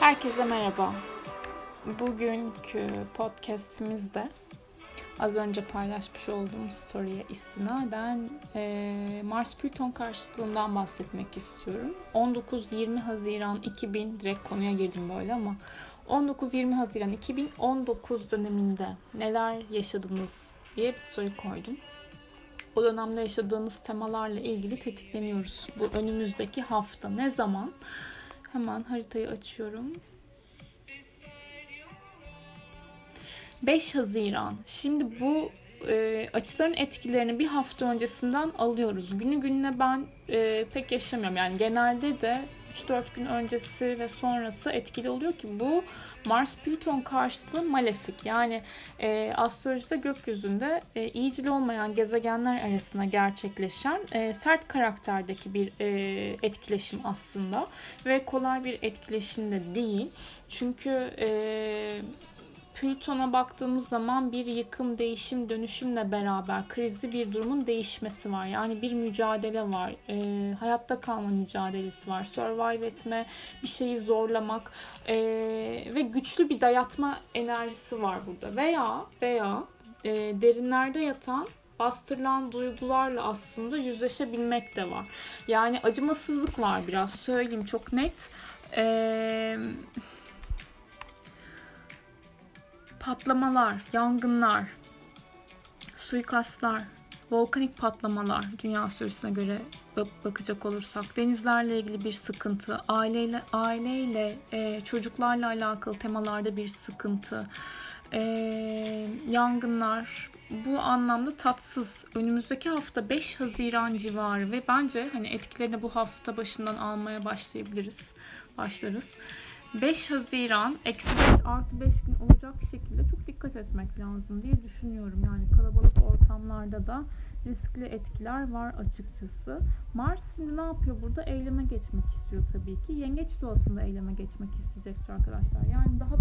Herkese merhaba. Bugünkü podcastimizde az önce paylaşmış olduğum story'e istinaden e, Mars Plüton karşıtlığından bahsetmek istiyorum. 19-20 Haziran 2000 direkt konuya girdim böyle ama 19-20 Haziran 2019 döneminde neler yaşadınız diye bir soru koydum. O dönemde yaşadığınız temalarla ilgili tetikleniyoruz. Bu önümüzdeki hafta ne zaman? Hemen haritayı açıyorum. 5 Haziran. Şimdi bu e, açıların etkilerini bir hafta öncesinden alıyoruz. Günü gününe ben e, pek yaşamıyorum. Yani genelde de 3-4 gün öncesi ve sonrası etkili oluyor ki bu Mars Plüton karşıtlığı malefik. Yani e, astrolojide gökyüzünde e, iyicil olmayan gezegenler arasında gerçekleşen e, sert karakterdeki bir e, etkileşim aslında ve kolay bir etkileşim de değil. Çünkü e, Plüton'a baktığımız zaman bir yıkım, değişim, dönüşümle beraber krizli bir durumun değişmesi var. Yani bir mücadele var. E, hayatta kalma mücadelesi var. Survive etme, bir şeyi zorlamak e, ve güçlü bir dayatma enerjisi var burada. Veya veya e, derinlerde yatan bastırılan duygularla aslında yüzleşebilmek de var. Yani acımasızlık var biraz söyleyeyim çok net. Eee patlamalar, yangınlar, suikastlar, volkanik patlamalar dünya sürüsüne göre bakacak olursak denizlerle ilgili bir sıkıntı, aileyle aileyle e, çocuklarla alakalı temalarda bir sıkıntı, e, yangınlar bu anlamda tatsız. Önümüzdeki hafta 5 Haziran civarı ve bence hani etkilerini bu hafta başından almaya başlayabiliriz, başlarız. 5 Haziran eksi 5 artı 5 gün olacak şekilde çok dikkat etmek lazım diye düşünüyorum. Yani kalabalık ortamlarda da riskli etkiler var açıkçası. Mars şimdi ne yapıyor burada? Eyleme geçmek istiyor tabii ki. Yengeç doğasında eyleme geçmek isteyecektir arkadaşlar. Yani daha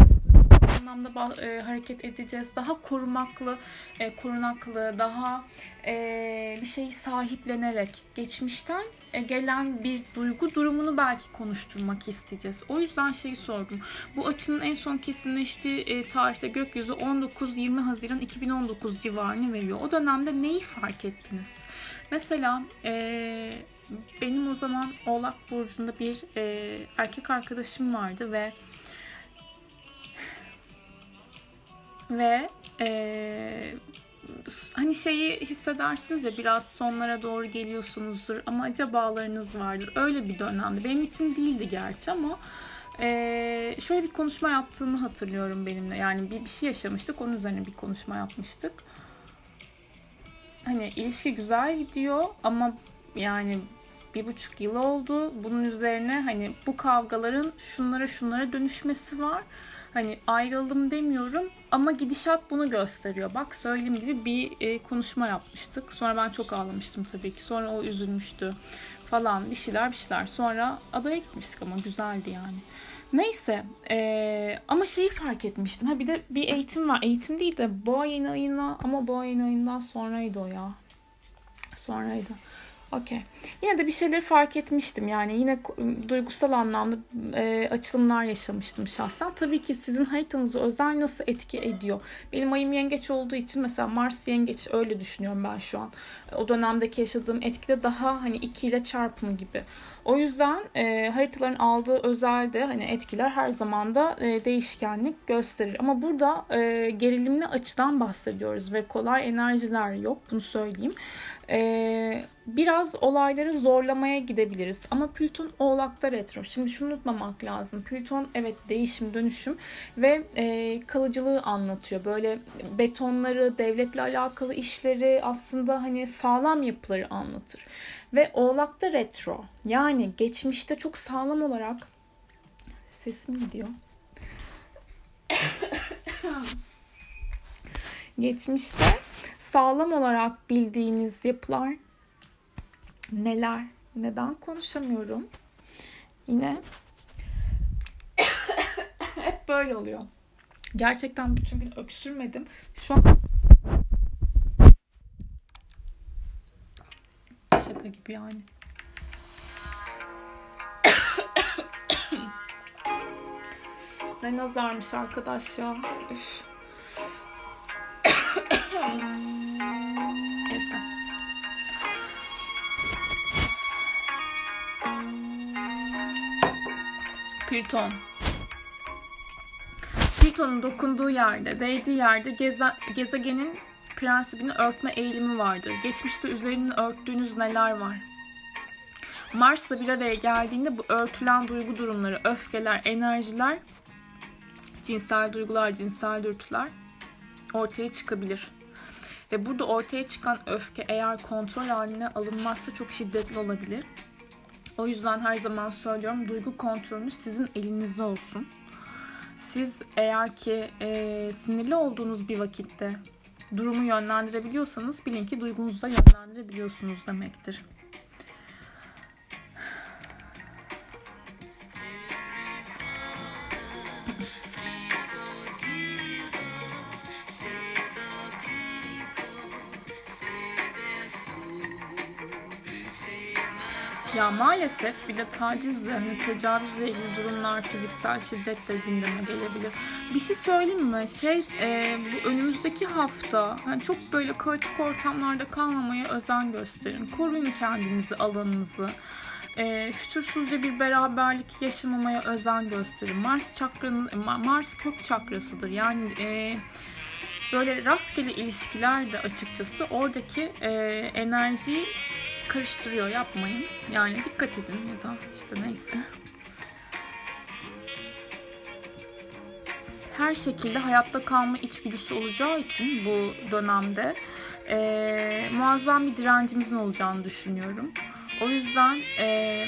anlamda e, hareket edeceğiz. Daha korumaklı, e, korunaklı, daha e, bir şeyi sahiplenerek geçmişten e, gelen bir duygu durumunu belki konuşturmak isteyeceğiz. O yüzden şeyi sordum. Bu açının en son kesinleştiği e, tarihte gökyüzü 19-20 Haziran 2019 civarını veriyor. O dönemde neyi fark ettiniz? Mesela e, benim o zaman Oğlak Burcu'nda bir e, erkek arkadaşım vardı ve ve e, hani şeyi hissedersiniz ya biraz sonlara doğru geliyorsunuzdur ama acabalarınız vardır. Öyle bir dönemdi. Benim için değildi gerçi ama e, şöyle bir konuşma yaptığını hatırlıyorum benimle. Yani bir, bir şey yaşamıştık. Onun üzerine bir konuşma yapmıştık. Hani ilişki güzel gidiyor ama yani bir buçuk yıl oldu. Bunun üzerine hani bu kavgaların şunlara şunlara dönüşmesi var. Hani ayrıldım demiyorum ama gidişat bunu gösteriyor. Bak söyleyeyim gibi bir e, konuşma yapmıştık. Sonra ben çok ağlamıştım tabii ki. Sonra o üzülmüştü falan bir şeyler bir şeyler. Sonra adaya gitmiştik ama güzeldi yani. Neyse e, ama şeyi fark etmiştim. Ha bir de bir eğitim var. Eğitim değil de boğa yeni ayına ama boğa yeni ayından sonraydı o ya. Sonraydı. Okey. Yine de bir şeyleri fark etmiştim. Yani yine duygusal anlamda e, açılımlar yaşamıştım şahsen. Tabii ki sizin haritanızı özel nasıl etki ediyor? Benim ayım yengeç olduğu için mesela Mars yengeç öyle düşünüyorum ben şu an. O dönemdeki yaşadığım etkide daha hani 2 ile çarpım gibi. O yüzden e, haritaların aldığı özel de hani etkiler her zaman da e, değişkenlik gösterir. Ama burada e, gerilimli açıdan bahsediyoruz ve kolay enerjiler yok bunu söyleyeyim. E, biraz olayları zorlamaya gidebiliriz. Ama Plüton Oğlak'ta retro. Şimdi şunu unutmamak lazım. Plüton evet değişim, dönüşüm ve e, kalıcılığı anlatıyor. Böyle betonları, devletle alakalı işleri aslında hani sağlam yapıları anlatır. Ve Oğlak'ta retro. Yani geçmişte çok sağlam olarak sesim gidiyor. geçmişte sağlam olarak bildiğiniz yapılar neler? Neden konuşamıyorum? Yine hep böyle oluyor. Gerçekten bütün gün öksürmedim. Şu an gibi yani. Ne nazarmış arkadaş ya. Üf. Neyse. Plüton. Plüton'un dokunduğu yerde, değdiği yerde geze, gezegenin prensibini örtme eğilimi vardır. Geçmişte üzerinin örttüğünüz neler var? Mars'la bir araya geldiğinde bu örtülen duygu durumları, öfkeler, enerjiler, cinsel duygular, cinsel dürtüler ortaya çıkabilir. Ve burada ortaya çıkan öfke eğer kontrol haline alınmazsa çok şiddetli olabilir. O yüzden her zaman söylüyorum duygu kontrolünüz sizin elinizde olsun. Siz eğer ki e, sinirli olduğunuz bir vakitte durumu yönlendirebiliyorsanız bilin ki duygunuzu da yönlendirebiliyorsunuz demektir. Ya maalesef bir de taciz yani tecavüzle ilgili durumlar, fiziksel şiddet de gündeme gelebilir. Bir şey söyleyeyim mi? Şey e, bu önümüzdeki hafta yani çok böyle kaotik ortamlarda kalmamaya özen gösterin. Koruyun kendinizi, alanınızı. E, fütursuzca bir beraberlik yaşamamaya özen gösterin. Mars çakranın Mars kök çakrasıdır. Yani e, böyle rastgele ilişkiler de açıkçası oradaki e, enerjiyi karıştırıyor yapmayın. Yani dikkat edin ya da işte neyse. Her şekilde hayatta kalma içgüdüsü olacağı için bu dönemde e, muazzam bir direncimizin olacağını düşünüyorum. O yüzden e,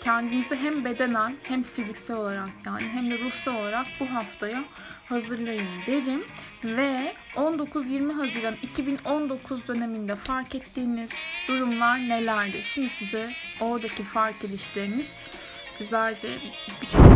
kendinizi hem bedenen hem fiziksel olarak yani hem de ruhsal olarak bu haftaya hazırlayın derim. Ve 19-20 Haziran 2019 döneminde fark ettiğiniz durumlar nelerdi? Şimdi size oradaki fark edişleriniz güzelce bir